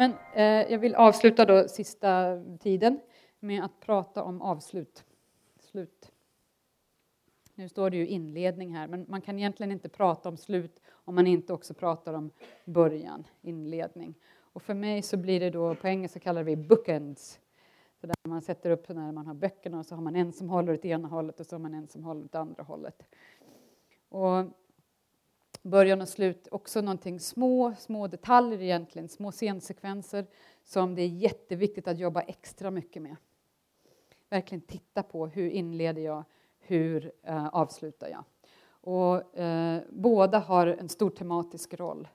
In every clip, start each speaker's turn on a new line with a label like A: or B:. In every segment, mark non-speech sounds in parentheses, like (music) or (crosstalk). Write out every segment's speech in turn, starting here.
A: Men eh, jag vill avsluta då sista tiden med att prata om avslut. Slut. Nu står det ju inledning här, men man kan egentligen inte prata om slut om man inte också pratar om början, inledning. Och för mig så blir det då, på engelska kallar vi bookends. Så där man sätter upp när man har böckerna och så har man en som håller åt ena hållet och så har man en som håller åt andra hållet. Och början och slut, också någonting små, små detaljer egentligen, små scensekvenser som det är jätteviktigt att jobba extra mycket med. Verkligen titta på hur inleder jag, hur eh, avslutar jag? Och, eh, båda har en stor tematisk roll.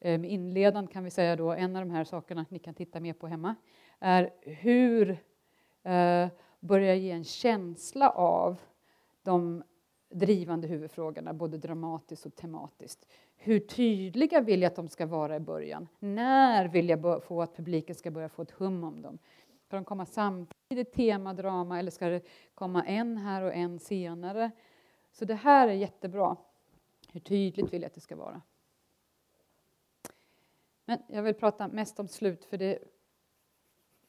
A: Eh, inledan kan vi säga då, en av de här sakerna ni kan titta mer på hemma, är hur eh, börjar ge en känsla av de drivande huvudfrågorna, både dramatiskt och tematiskt. Hur tydliga vill jag att de ska vara i början? När vill jag få att publiken ska börja få ett hum om dem? Ska de komma samtidigt, tema, drama, eller ska det komma en här och en senare? Så det här är jättebra. Hur tydligt vill jag att det ska vara? Men jag vill prata mest om slut, för det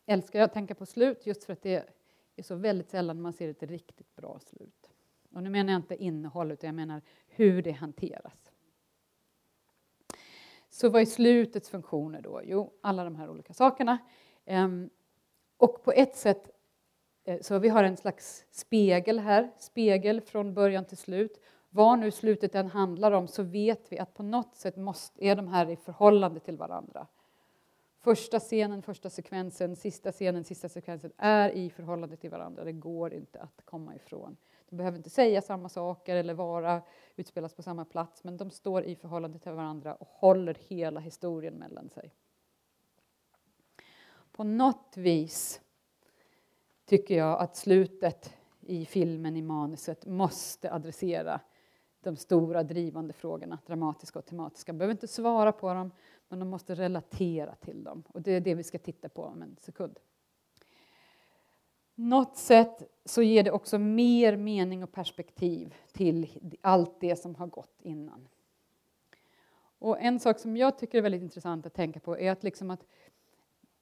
A: älskar jag att tänka på slut, just för att det är så väldigt sällan man ser ett riktigt bra slut. Och nu menar jag inte innehåll, utan jag menar hur det hanteras. Så vad är slutets funktioner då? Jo, alla de här olika sakerna. Ehm, och på ett sätt, eh, så vi har en slags spegel här, spegel från början till slut. Vad nu slutet än handlar om så vet vi att på något sätt måste, är de här i förhållande till varandra. Första scenen, första sekvensen, sista scenen, sista sekvensen är i förhållande till varandra. Det går inte att komma ifrån. De behöver inte säga samma saker eller vara, utspelas på samma plats, men de står i förhållande till varandra och håller hela historien mellan sig. På något vis tycker jag att slutet i filmen, i manuset, måste adressera de stora drivande frågorna, dramatiska och tematiska. Man behöver inte svara på dem, men de måste relatera till dem. Och det är det vi ska titta på om en sekund något sätt så ger det också mer mening och perspektiv till allt det som har gått innan. Och en sak som jag tycker är väldigt intressant att tänka på är att, liksom att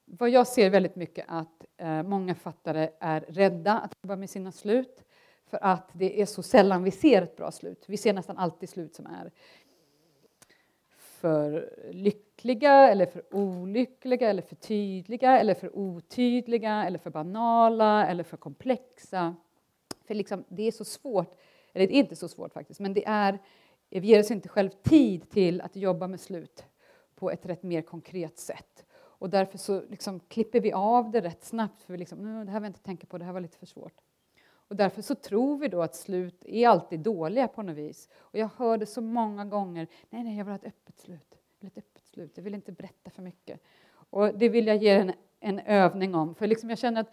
A: vad jag ser väldigt mycket att eh, många fattare är rädda att jobba med sina slut för att det är så sällan vi ser ett bra slut. Vi ser nästan alltid slut som är för lyckliga eller för olyckliga eller för tydliga eller för otydliga eller för banala eller för komplexa. För liksom, det är så svårt, eller det är inte så svårt faktiskt, men det är, vi ger oss inte själv tid till att jobba med slut på ett rätt mer konkret sätt. Och därför så liksom klipper vi av det rätt snabbt, för vi liksom, det här vill jag inte tänka på, det här var lite för svårt. Och därför så tror vi då att slut är alltid dåliga på något vis. Och jag hör det så många gånger. Nej, nej, jag vill ha ett öppet slut. Jag vill ett öppet slut. Jag vill inte berätta för mycket. Och det vill jag ge en, en övning om. För liksom jag känner att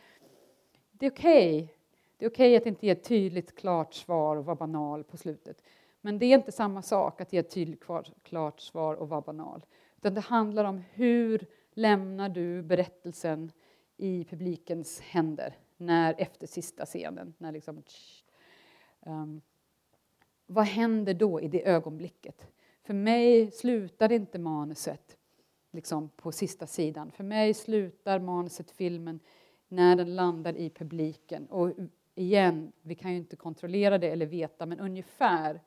A: det är okej. Okay. Det är okej okay att inte ge ett tydligt, klart svar och vara banal på slutet. Men det är inte samma sak att ge ett tydligt, klart svar och vara banal. Utan det handlar om hur lämnar du berättelsen i publikens händer när, efter sista scenen. När liksom, um, vad händer då i det ögonblicket? För mig slutar inte manuset liksom, på sista sidan. För mig slutar manuset, filmen, när den landar i publiken. Och igen, vi kan ju inte kontrollera det eller veta, men ungefär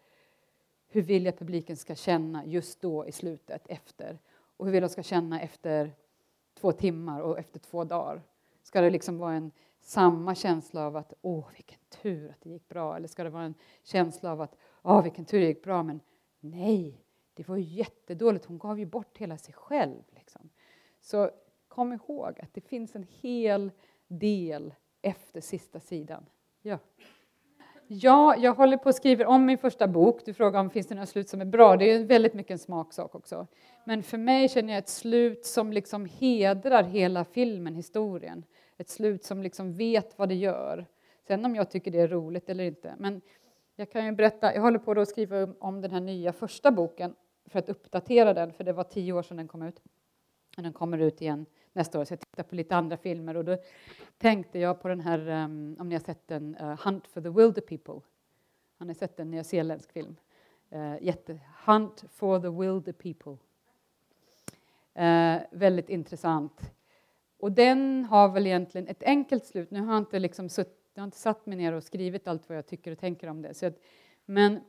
A: hur vill jag att publiken ska känna just då i slutet, efter? Och hur vill jag ska känna efter två timmar och efter två dagar? Ska det liksom vara en samma känsla av att åh, vilken tur att det gick bra? Eller ska det vara en känsla av att åh, vilken tur det gick bra, men nej, det var ju jättedåligt. Hon gav ju bort hela sig själv. Liksom. Så kom ihåg att det finns en hel del efter sista sidan. Ja. Ja, jag håller på och skriver om min första bok. Du frågar om det finns några slut som är bra. Det är väldigt mycket en smaksak också. Men för mig känner jag ett slut som liksom hedrar hela filmen, historien ett slut som liksom vet vad det gör. Sen om jag tycker det är roligt eller inte. Men jag kan ju berätta, jag håller på att skriva om den här nya första boken för att uppdatera den, för det var tio år sedan den kom ut. Och den kommer ut igen nästa år, så jag tittar på lite andra filmer och då tänkte jag på den här, um, om ni har sett den, uh, Hunt for the Wilder People. Har ni sett en nyzeeländsk film? Uh, jätte, Hunt for the Wilder People. Uh, väldigt intressant. Och den har väl egentligen ett enkelt slut. Nu har jag inte, liksom sutt, jag har inte satt mig ner och skrivit allt vad jag tycker och tänker om det. Så att, men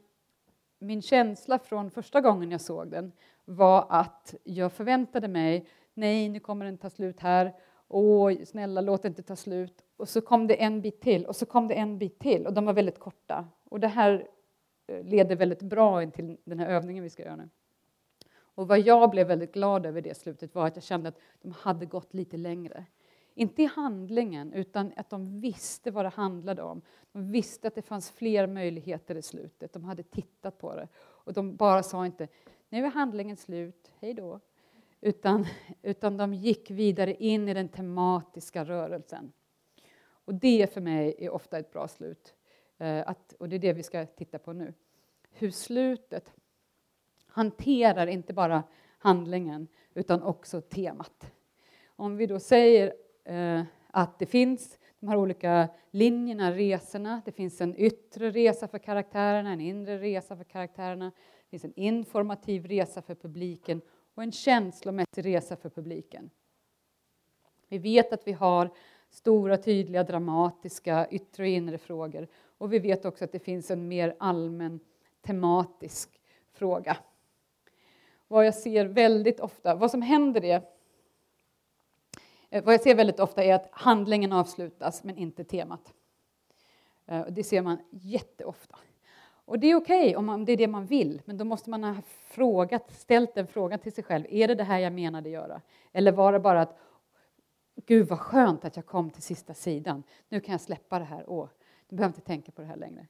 A: min känsla från första gången jag såg den var att jag förväntade mig, nej, nu kommer den ta slut här. Åh, snälla, låt det inte ta slut. Och så kom det en bit till och så kom det en bit till och de var väldigt korta. Och det här eh, leder väldigt bra in till den här övningen vi ska göra nu. Och vad jag blev väldigt glad över det slutet var att jag kände att de hade gått lite längre. Inte i handlingen, utan att de visste vad det handlade om. De visste att det fanns fler möjligheter i slutet. De hade tittat på det. Och de bara sa inte nu är handlingen slut, hej då. Utan, utan de gick vidare in i den tematiska rörelsen. Och det för mig är ofta ett bra slut. Eh, att, och det är det vi ska titta på nu. Hur slutet hanterar inte bara handlingen utan också temat. Om vi då säger eh, att det finns de här olika linjerna, resorna. Det finns en yttre resa för karaktärerna, en inre resa för karaktärerna. Det finns en informativ resa för publiken och en känslomässig resa för publiken. Vi vet att vi har stora, tydliga, dramatiska yttre och inre frågor. Och vi vet också att det finns en mer allmän tematisk fråga. Vad jag ser väldigt ofta, vad som händer är Eh, vad jag ser väldigt ofta är att handlingen avslutas, men inte temat. Eh, det ser man jätteofta. Och det är okej okay om det är det man vill, men då måste man ha frågat, ställt den frågan till sig själv. Är det det här jag menade göra? Eller var det bara att Gud vad skönt att jag kom till sista sidan. Nu kan jag släppa det här. Åh, nu behöver jag inte tänka på det här längre.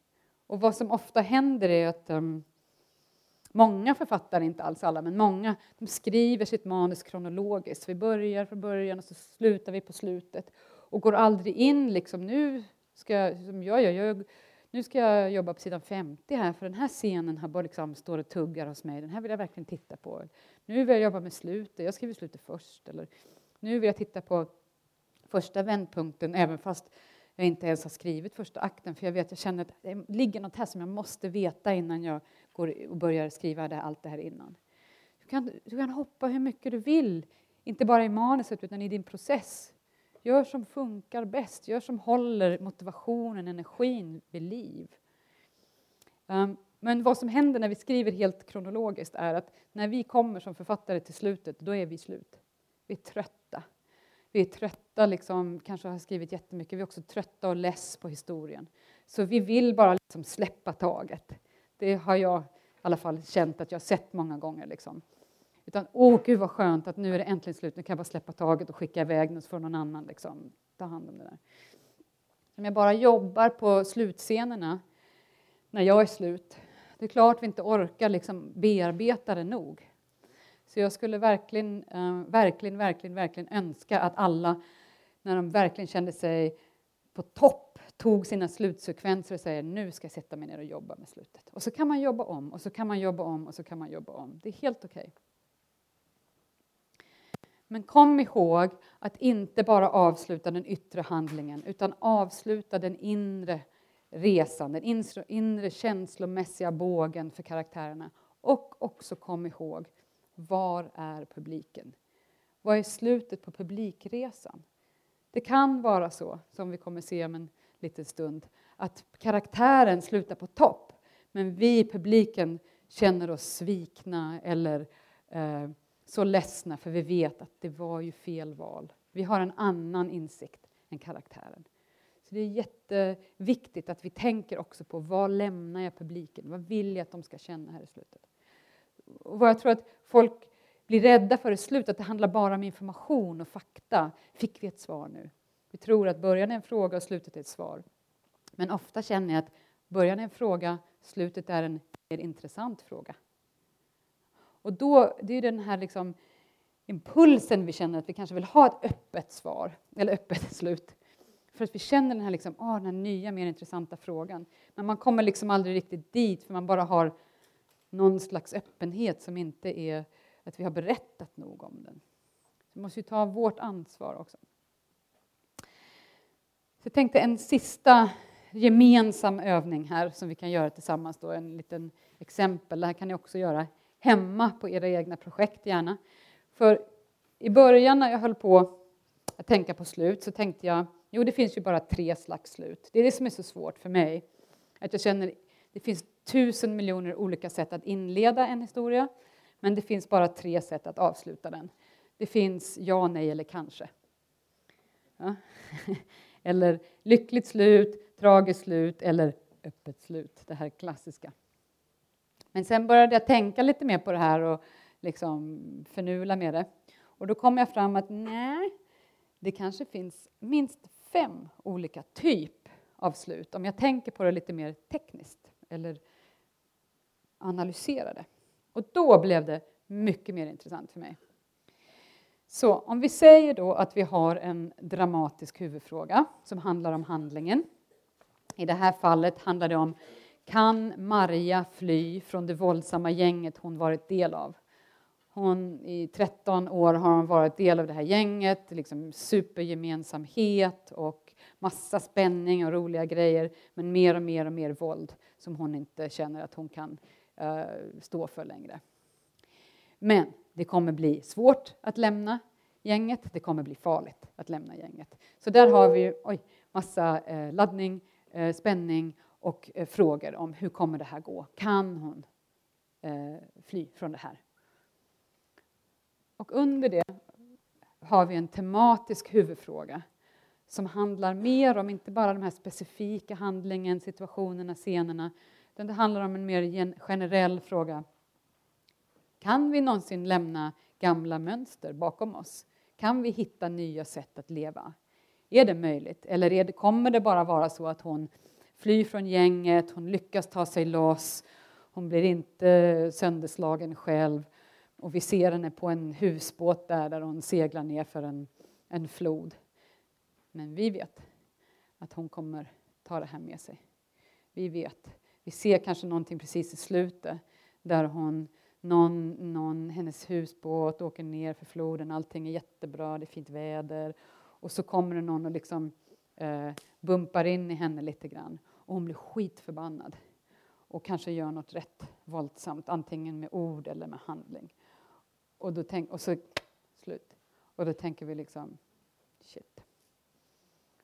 A: Och vad som ofta händer är att um, många författare, inte alls alla, men många, de skriver sitt manus kronologiskt. Vi börjar från början och så slutar vi på slutet och går aldrig in liksom nu ska jag, som jag gör, jag, nu ska jag jobba på sidan 50 här för den här scenen har bara liksom, står och tuggar hos mig, den här vill jag verkligen titta på. Nu vill jag jobba med slutet, jag skriver slutet först. Eller, nu vill jag titta på första vändpunkten även fast jag inte ens har skrivit första akten för jag vet, jag känner att det ligger något här som jag måste veta innan jag går och börjar skriva det, allt det här innan. Du kan, du kan hoppa hur mycket du vill, inte bara i manuset utan i din process. Gör som funkar bäst, gör som håller motivationen, energin vid liv. Um, men vad som händer när vi skriver helt kronologiskt är att när vi kommer som författare till slutet, då är vi slut. Vi är trötta. Vi är trötta, liksom, kanske har skrivit jättemycket, vi är också trötta och less på historien. Så vi vill bara liksom släppa taget. Det har jag i alla fall känt att jag sett många gånger. Liksom. Utan åh gud vad skönt att nu är det äntligen slut, nu kan jag bara släppa taget och skicka iväg den så får någon annan liksom, ta hand om det där. Om jag bara jobbar på slutscenerna när jag är slut, det är klart vi inte orkar liksom bearbeta det nog. Så jag skulle verkligen, eh, verkligen, verkligen, verkligen önska att alla, när de verkligen kände sig på topp, tog sina slutsekvenser och säger nu ska jag sätta mig ner och jobba med slutet. Och så kan man jobba om och så kan man jobba om och så kan man jobba om. Det är helt okej. Okay. Men kom ihåg att inte bara avsluta den yttre handlingen utan avsluta den inre resan, den inre, inre känslomässiga bågen för karaktärerna. Och också kom ihåg, var är publiken? Vad är slutet på publikresan? Det kan vara så, som vi kommer se om en liten stund, att karaktären slutar på topp men vi, i publiken, känner oss svikna eller eh, så ledsna för vi vet att det var ju fel val. Vi har en annan insikt än karaktären. Så Det är jätteviktigt att vi tänker också på vad lämnar jag publiken? Vad vill jag att de ska känna här i slutet? Och vad jag tror att folk blir rädda för i slutet, att det handlar bara om information och fakta. Fick vi ett svar nu? Vi tror att början är en fråga och slutet är ett svar. Men ofta känner jag att början är en fråga, slutet är en mer intressant fråga. Och då, det är den här liksom impulsen vi känner att vi kanske vill ha ett öppet svar, eller öppet (laughs) slut. För att vi känner den här, liksom, oh, den här nya, mer intressanta frågan. Men man kommer liksom aldrig riktigt dit, för man bara har någon slags öppenhet som inte är att vi har berättat nog om den. Så vi måste ju ta vårt ansvar också. Så jag tänkte en sista gemensam övning här som vi kan göra tillsammans. Då, en liten exempel. Det här kan ni också göra hemma på era egna projekt gärna. För i början när jag höll på att tänka på slut så tänkte jag, jo det finns ju bara tre slags slut. Det är det som är så svårt för mig. Att jag känner, det finns tusen miljoner olika sätt att inleda en historia, men det finns bara tre sätt att avsluta den. Det finns ja, nej eller kanske. Ja. (laughs) eller lyckligt slut, tragiskt slut eller öppet slut, det här klassiska. Men sen började jag tänka lite mer på det här och liksom förnula med det. Och då kom jag fram att nej, det kanske finns minst fem olika typ av slut om jag tänker på det lite mer tekniskt eller analyserar det. Och då blev det mycket mer intressant för mig. Så om vi säger då att vi har en dramatisk huvudfråga som handlar om handlingen. I det här fallet handlar det om kan Maria fly från det våldsamma gänget hon varit del av? Hon, I 13 år har hon varit del av det här gänget, liksom supergemensamhet och massa spänning och roliga grejer, men mer och mer och mer våld som hon inte känner att hon kan Eh, stå för längre. Men det kommer bli svårt att lämna gänget, det kommer bli farligt att lämna gänget. Så där har vi oj, massa eh, laddning, eh, spänning och frågor om hur kommer det här gå? Kan hon fly från det här? Och under det har vi en tematisk huvudfråga som handlar mer om inte bara den här specifika handlingen, situationerna, scenerna, utan det handlar om en mer generell fråga. Kan vi någonsin lämna gamla mönster bakom oss? Kan vi hitta nya sätt att leva? Är det möjligt? Eller är det, kommer det bara vara så att hon flyr från gänget, hon lyckas ta sig loss, hon blir inte sönderslagen själv och vi ser henne på en husbåt där, där hon seglar ner för en, en flod. Men vi vet att hon kommer ta det här med sig. Vi vet. Vi ser kanske någonting precis i slutet där hon någon, någon, hennes husbåt åker ner för floden, allting är jättebra, det är fint väder. Och så kommer det någon och liksom eh, bumpar in i henne lite grann. Och hon blir skitförbannad. Och kanske gör något rätt våldsamt, antingen med ord eller med handling. Och, då tänk, och så slut. Och då tänker vi liksom, shit.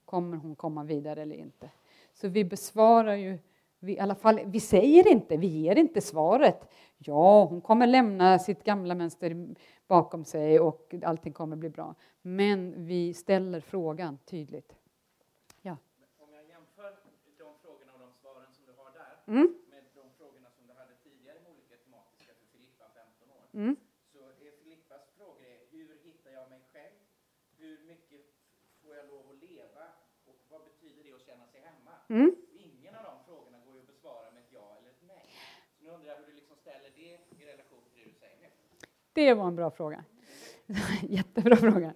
A: Kommer hon komma vidare eller inte? Så vi besvarar ju vi, i alla fall, vi säger inte, vi ger inte svaret. Ja, hon kommer lämna sitt gamla mönster bakom sig och allting kommer bli bra. Men vi ställer frågan tydligt.
B: Ja. Om jag jämför de frågorna och de svaren som du har där
A: mm.
B: med de frågorna som du hade tidigare med olika tematiska för Filippa, 15 år.
A: Mm.
B: Så är Filippas frågor är, hur hittar jag mig själv? Hur mycket får jag lov att leva? Och vad betyder det att känna sig hemma?
A: Mm. Jag undrar hur du liksom ställer Det i relation till det du säger nu? Det var en bra fråga. (laughs) Jättebra fråga.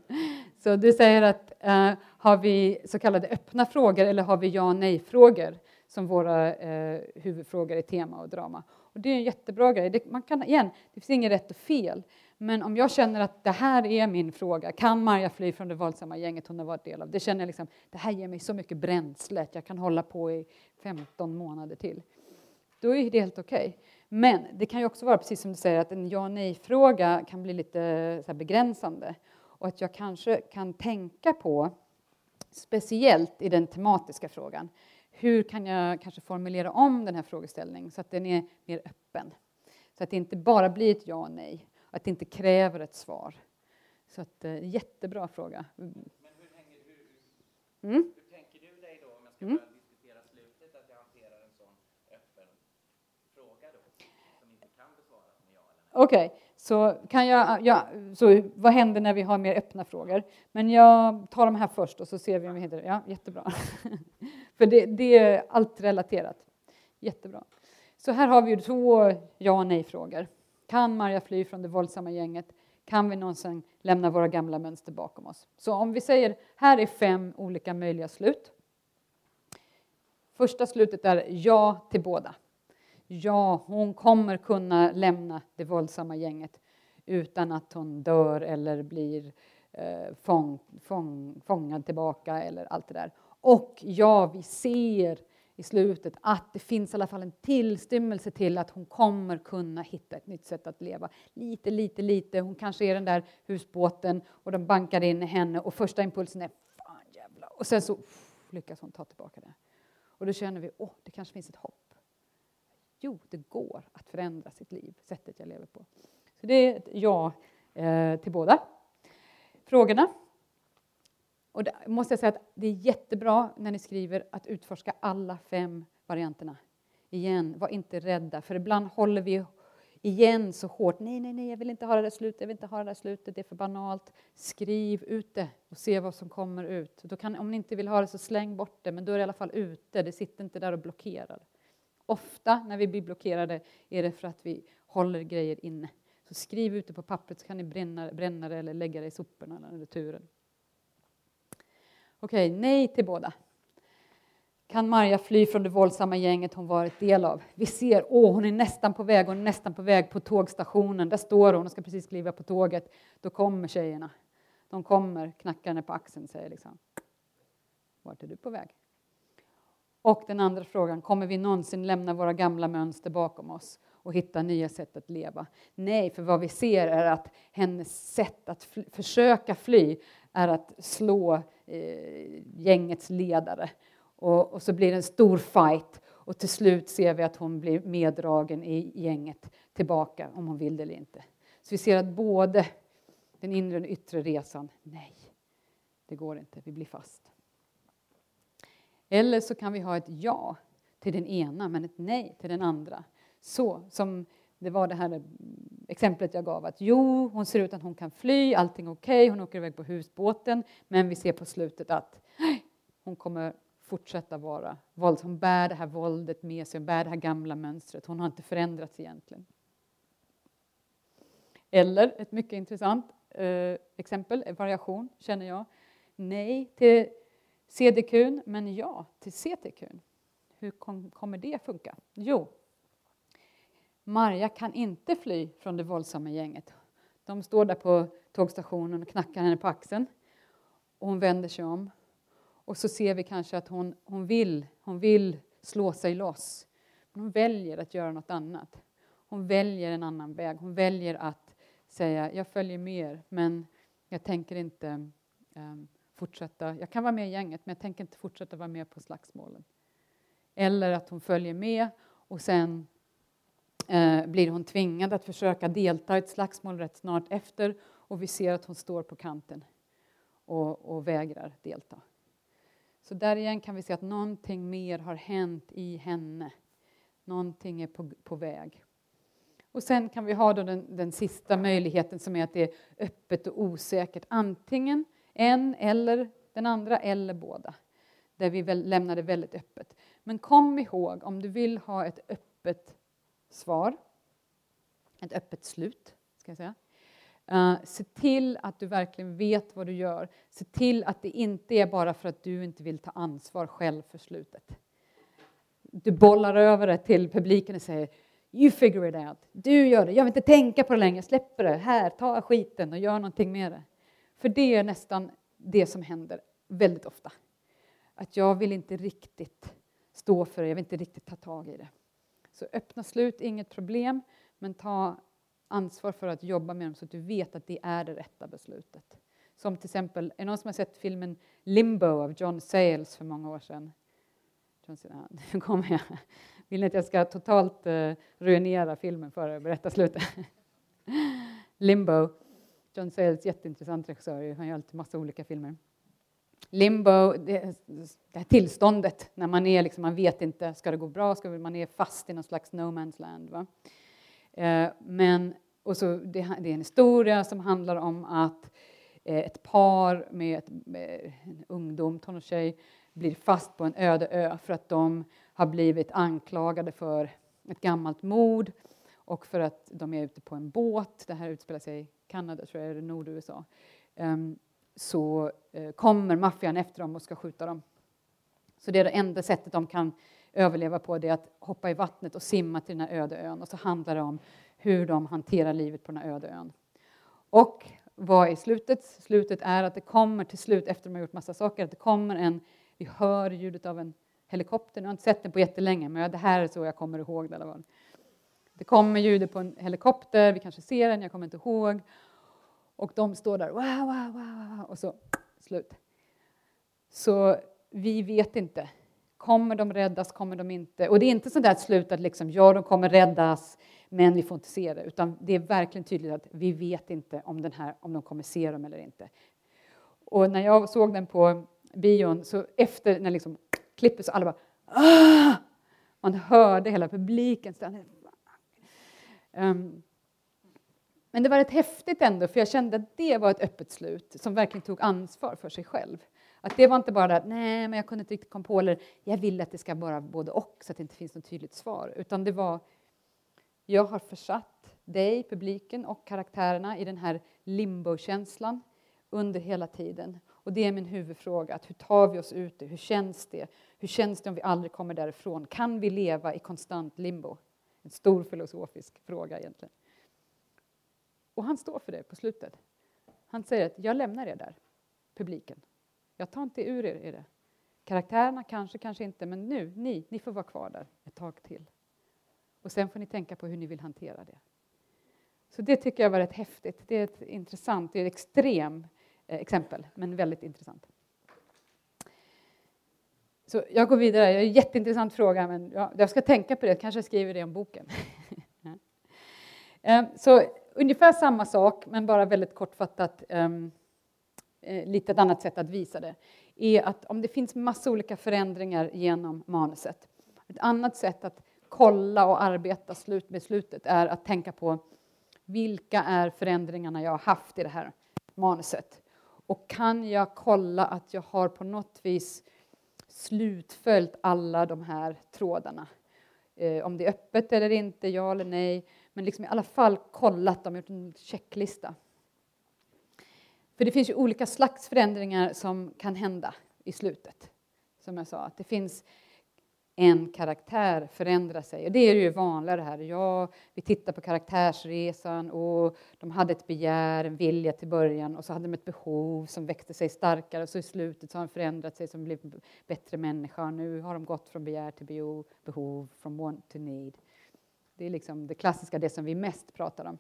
A: Så du säger att eh, har vi så kallade öppna frågor eller har vi ja och nej-frågor som våra eh, huvudfrågor i tema och drama? Och det är en jättebra grej. Det, man kan, igen, det finns inget rätt och fel. Men om jag känner att det här är min fråga, kan Marja fly från det våldsamma gänget hon har varit del av? Det känner jag liksom, det här ger mig så mycket bränsle att jag kan hålla på i 15 månader till. Då är det helt okej. Okay. Men det kan ju också vara precis som du säger att en ja nej-fråga kan bli lite begränsande och att jag kanske kan tänka på, speciellt i den tematiska frågan, hur kan jag kanske formulera om den här frågeställningen så att den är mer öppen? Så att det inte bara blir ett ja och nej, att det inte kräver ett svar. Så att, eh, jättebra fråga.
B: Men hur, hänger, hur, mm? hur tänker du dig då, om jag ska mm.
A: Okej, okay, så, kan jag, ah, ja, så vad händer när vi har mer öppna frågor? Men jag tar de här först och så ser vi om vi hittar Ja, jättebra. (laughs) För det, det är allt relaterat. Jättebra. Så här har vi två ja och nej-frågor. Kan Maria fly från det våldsamma gänget? Kan vi någonsin lämna våra gamla mönster bakom oss? Så om vi säger här är fem olika möjliga slut. Första slutet är ja till båda ja, hon kommer kunna lämna det våldsamma gänget utan att hon dör eller blir eh, fång, fång, fångad tillbaka eller allt det där. Och ja, vi ser i slutet att det finns i alla fall en tillstymmelse till att hon kommer kunna hitta ett nytt sätt att leva. Lite, lite, lite. Hon kanske är den där husbåten och de bankar in i henne och första impulsen är fan jävlar. Och sen så lyckas hon ta tillbaka det. Och då känner vi, åh, det kanske finns ett hopp. Jo, det går att förändra sitt liv, sättet jag lever på. Så det är ett ja eh, till båda frågorna. Och det måste jag säga att det är jättebra när ni skriver att utforska alla fem varianterna. Igen, var inte rädda, för ibland håller vi igen så hårt. Nej, nej, nej, jag vill inte ha det där slutet, jag vill inte ha det där slutet, det är för banalt. Skriv ut det och se vad som kommer ut. Då kan, om ni inte vill ha det så släng bort det, men då är det i alla fall ute, det sitter inte där och blockerar. Ofta när vi blir blockerade är det för att vi håller grejer inne. Så skriv ut det på pappret så kan ni bränna, bränna det eller lägga det i soporna eller returen. Okej, nej till båda. Kan Marja fly från det våldsamma gänget hon varit del av? Vi ser, åh, hon är nästan på väg, hon är nästan på väg på tågstationen. Där står hon och ska precis kliva på tåget. Då kommer tjejerna. De kommer, knackar henne på axeln och säger liksom, vart är du på väg? Och den andra frågan, kommer vi någonsin lämna våra gamla mönster bakom oss och hitta nya sätt att leva? Nej, för vad vi ser är att hennes sätt att fly, försöka fly är att slå eh, gängets ledare. Och, och, så blir det en stor fight och till slut ser vi att hon blir meddragen i gänget tillbaka om hon vill det eller inte. Så vi ser att både den inre och den yttre resan, nej, det går inte, vi blir fast. Eller så kan vi ha ett ja till den ena men ett nej till den andra. Så som det var det här exemplet jag gav att jo, hon ser ut att hon kan fly, allting är okej, okay, hon åker iväg på husbåten, men vi ser på slutet att hon kommer fortsätta vara våld. Hon bär det här våldet med sig, hon bär det här gamla mönstret, hon har inte förändrats egentligen. Eller ett mycket intressant eh, exempel, variation, känner jag. Nej till CDQ, men ja till CTQ. Hur kom, kommer det funka? Jo, Marja kan inte fly från det våldsamma gänget. De står där på tågstationen och knackar henne på axeln. Och hon vänder sig om. Och så ser vi kanske att hon, hon, vill, hon vill slå sig loss. Men hon väljer att göra något annat. Hon väljer en annan väg. Hon väljer att säga, jag följer med er, men jag tänker inte um, fortsätta. Jag kan vara med i gänget, men jag tänker inte fortsätta vara med på slagsmålen. Eller att hon följer med och sen eh, blir hon tvingad att försöka delta i ett slagsmål rätt snart efter och vi ser att hon står på kanten och, och vägrar delta. Så där igen kan vi se att någonting mer har hänt i henne. Någonting är på, på väg. Och sen kan vi ha då den, den sista möjligheten som är att det är öppet och osäkert. Antingen en eller den andra eller båda. Där vi väl lämnar det väldigt öppet. Men kom ihåg, om du vill ha ett öppet svar, ett öppet slut, ska jag säga. Uh, se till att du verkligen vet vad du gör. Se till att det inte är bara för att du inte vill ta ansvar själv för slutet. Du bollar över det till publiken och säger You figure it out. Du gör det. Jag vill inte tänka på det längre. Släpp det. Här, ta skiten och gör någonting med det. För det är nästan det som händer väldigt ofta. Att jag vill inte riktigt stå för det. Jag vill inte riktigt ta tag i det. Så öppna slut, inget problem, men ta ansvar för att jobba med dem så att du vet att det är det rätta beslutet. Som till exempel, är det någon som har sett filmen Limbo av John Sayles för många år sedan? John, (laughs) nu kommer jag. Vill ni att jag ska totalt uh, ruinera filmen för att berätta slutet? (laughs) Limbo. John Sayles, jätteintressant regissör, han gör alltid massa olika filmer limbo, det, det här tillståndet när man är liksom, man vet inte, ska det gå bra, ska man är fast i någon slags no man's land. Va? Eh, men, och så, det, det, är en historia som handlar om att eh, ett par med, ett, med en ungdom, tonårstjej, blir fast på en öde ö för att de har blivit anklagade för ett gammalt mord och för att de är ute på en båt. Det här utspelar sig Kanada, tror jag, eller Nordusa. Um, ehm, så eh, kommer maffian efter dem och ska skjuta dem. Så det är det enda sättet de kan överleva på, det är att hoppa i vattnet och simma till den här öde ön. Och så handlar det om hur de hanterar livet på den här öde ön. Och vad är slutet? Slutet är att det kommer till slut, efter de har gjort massa saker, att det kommer en, vi hör ljudet av en helikopter. Jag har inte sett den på jättelänge, men det här är så jag kommer ihåg det. Eller det kommer ljudet på en helikopter, vi kanske ser den, jag kommer inte ihåg. Och de står där, wow, wow, wow, och så slut. Så vi vet inte. Kommer de räddas, kommer de inte? Och det är inte så där slut att liksom, ja, de kommer räddas, men vi får inte se det. Utan det är verkligen tydligt att vi vet inte om, den här, om de kommer se dem eller inte. Och när jag såg den på bion, så efter när liksom klippet så alla bara ah! Man hörde hela publiken. Um, men det var rätt häftigt ändå, för jag kände att det var ett öppet slut som verkligen tog ansvar för sig själv. Att det var inte bara att nej, men jag kunde inte riktigt komma på, eller jag vill att det ska vara både och, så att det inte finns något tydligt svar. Utan det var, jag har försatt dig, publiken och karaktärerna i den här limbo-känslan under hela tiden. Och det är min huvudfråga, att hur tar vi oss ut det? Hur känns det? Hur känns det om vi aldrig kommer därifrån? Kan vi leva i konstant limbo? En stor filosofisk fråga egentligen. Och han står för det på slutet. Han säger att jag lämnar er där, publiken. Jag tar inte ur er i det. Karaktärerna kanske, kanske inte, men nu, ni, ni får vara kvar där ett tag till. Och sen får ni tänka på hur ni vill hantera det. Så det tycker jag var rätt häftigt. Det är ett intressant, det är ett extremt eh, exempel, men väldigt intressant. Så jag går vidare. Det är en jätteintressant fråga, men jag ska tänka på det. Kanske skriver det om boken. (laughs) Ehm, så ungefär samma sak, men bara väldigt kortfattat. Um, lite ett annat sätt att visa det är att om det finns massa olika förändringar genom manuset. Ett annat sätt att kolla och arbeta slut med slutet är att tänka på vilka är förändringarna jag har haft i det här manuset? Och kan jag kolla att jag har på något vis slutföljt alla de här trådarna? Eh, om det är öppet eller inte, ja eller nej. Men liksom i alla fall kollat dem, gjort en checklista. För det finns ju olika slags förändringar som kan hända i slutet. Som jag sa, att det finns en karaktär förändra sig. Och det är ju vanligare här. Ja, vi tittar på karaktärsresan och de hade ett begär, en vilja till början och så hade de ett behov som växte sig starkare och så i slutet så har de förändrat sig som blivit bättre människa. och Nu har de gått från begär till behov, från want to need. Det är liksom det klassiska, det som vi mest pratar om.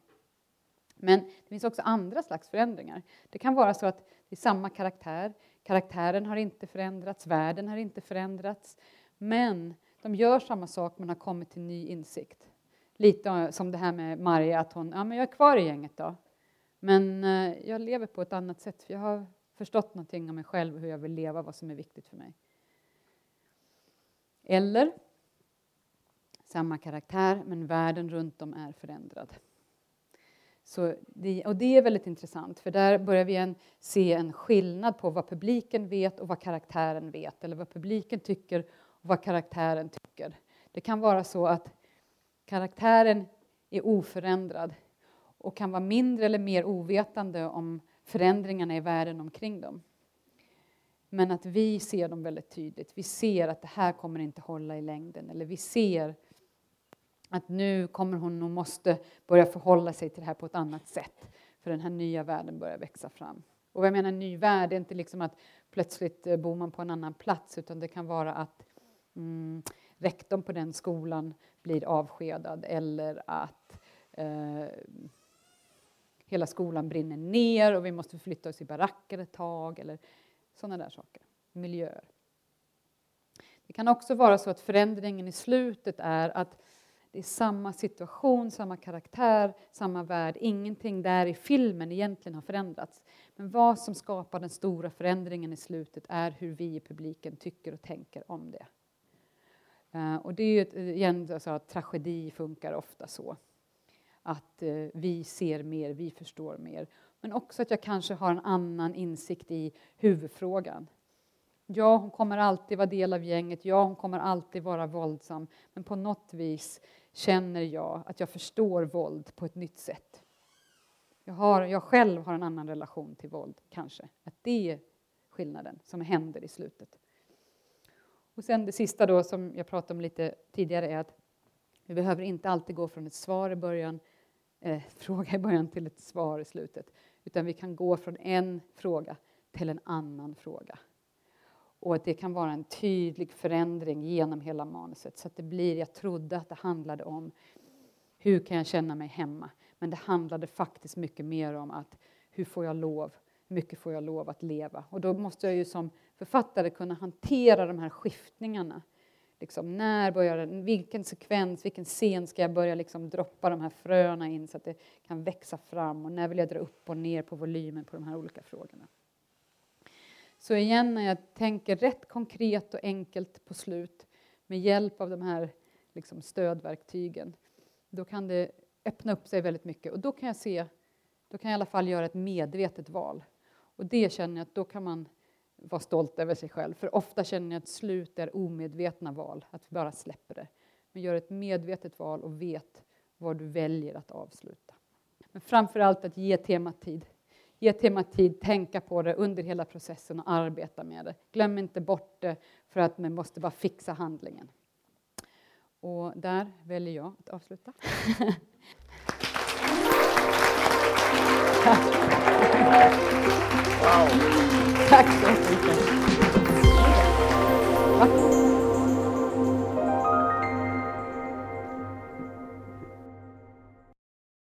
A: Men det finns också andra slags förändringar. Det kan vara så att det är samma karaktär, karaktären har inte förändrats, världen har inte förändrats, men de gör samma sak men har kommit till ny insikt. Lite som det här med Maria, att hon, ja men jag är kvar i gänget då. Men eh, jag lever på ett annat sätt, för jag har förstått någonting om mig själv, hur jag vill leva, vad som är viktigt för mig. Eller samma karaktär, men världen runt om är förändrad. Så det, och det är väldigt intressant, för där börjar vi en, se en skillnad på vad publiken vet och vad karaktären vet, eller vad publiken tycker vad karaktären tycker. Det kan vara så att karaktären är oförändrad och kan vara mindre eller mer ovetande om förändringarna i världen omkring dem. Men att vi ser dem väldigt tydligt. Vi ser att det här kommer inte hålla i längden. Eller vi ser att nu kommer hon nog måste börja förhålla sig till det här på ett annat sätt. För den här nya världen börjar växa fram. Och vad jag menar ny värld, det är inte liksom att plötsligt bor man på en annan plats utan det kan vara att mm, rektorn på den skolan blir avskedad eller att eh, hela skolan brinner ner och vi måste flytta oss i baracker ett tag eller sådana där saker, miljöer. Det kan också vara så att förändringen i slutet är att det är samma situation, samma karaktär, samma värld. Ingenting där i filmen egentligen har förändrats. Men vad som skapar den stora förändringen i slutet är hur vi i publiken tycker och tänker om det. Eh, och det är ju eh, igen, alltså, tragedi funkar ofta så. Att eh, vi ser mer, vi förstår mer. Men också att jag kanske har en annan insikt i huvudfrågan. Ja, hon kommer alltid vara del av gänget, ja, hon kommer alltid vara våldsam. Men på något vis känner jag att jag förstår våld på ett nytt sätt. Jag, har, jag själv har en annan relation till våld, kanske. Att det är skillnaden som händer i slutet. Och sen det sista då som jag pratade om lite tidigare är att vi behöver inte alltid gå från ett svar i början, eh, (laughs) fråga i början till ett svar i slutet. Utan vi kan gå från en fråga till en annan fråga. och att det kan vara en tydlig förändring genom hela manuset. Så att det blir, jag trodde att det handlade om hur kan jag känna mig hemma? Men det handlade faktiskt mycket mer om att hur får jag lov, hur mycket får jag lov att leva? Och då måste jag ju som författare kunna hantera de här skiftningarna. Liksom, när börjar den, vilken sekvens, vilken scen ska jag börja liksom droppa de här fröna in så att det kan växa fram och när vill jag dra upp och ner på volymen på de här olika frågorna. Så igen, när jag tänker rätt konkret och enkelt på slut med hjälp av de här liksom stödverktygen, då kan det öppna upp sig väldigt mycket och då kan jag se, då kan jag i alla fall göra ett medvetet val. Och det känner jag att då kan man vara stolt över sig själv. För ofta känner jag att slut är omedvetna val, att vi bara släpper det. Men gör ett medvetet val och vet var du väljer att avsluta. Men framför allt att ge temat tid. Ge temat tid, tänka på det under hela processen och arbeta med det. Glöm inte bort det för att man måste bara fixa handlingen. Och där väljer jag att avsluta. (laughs) Wow. Tack så.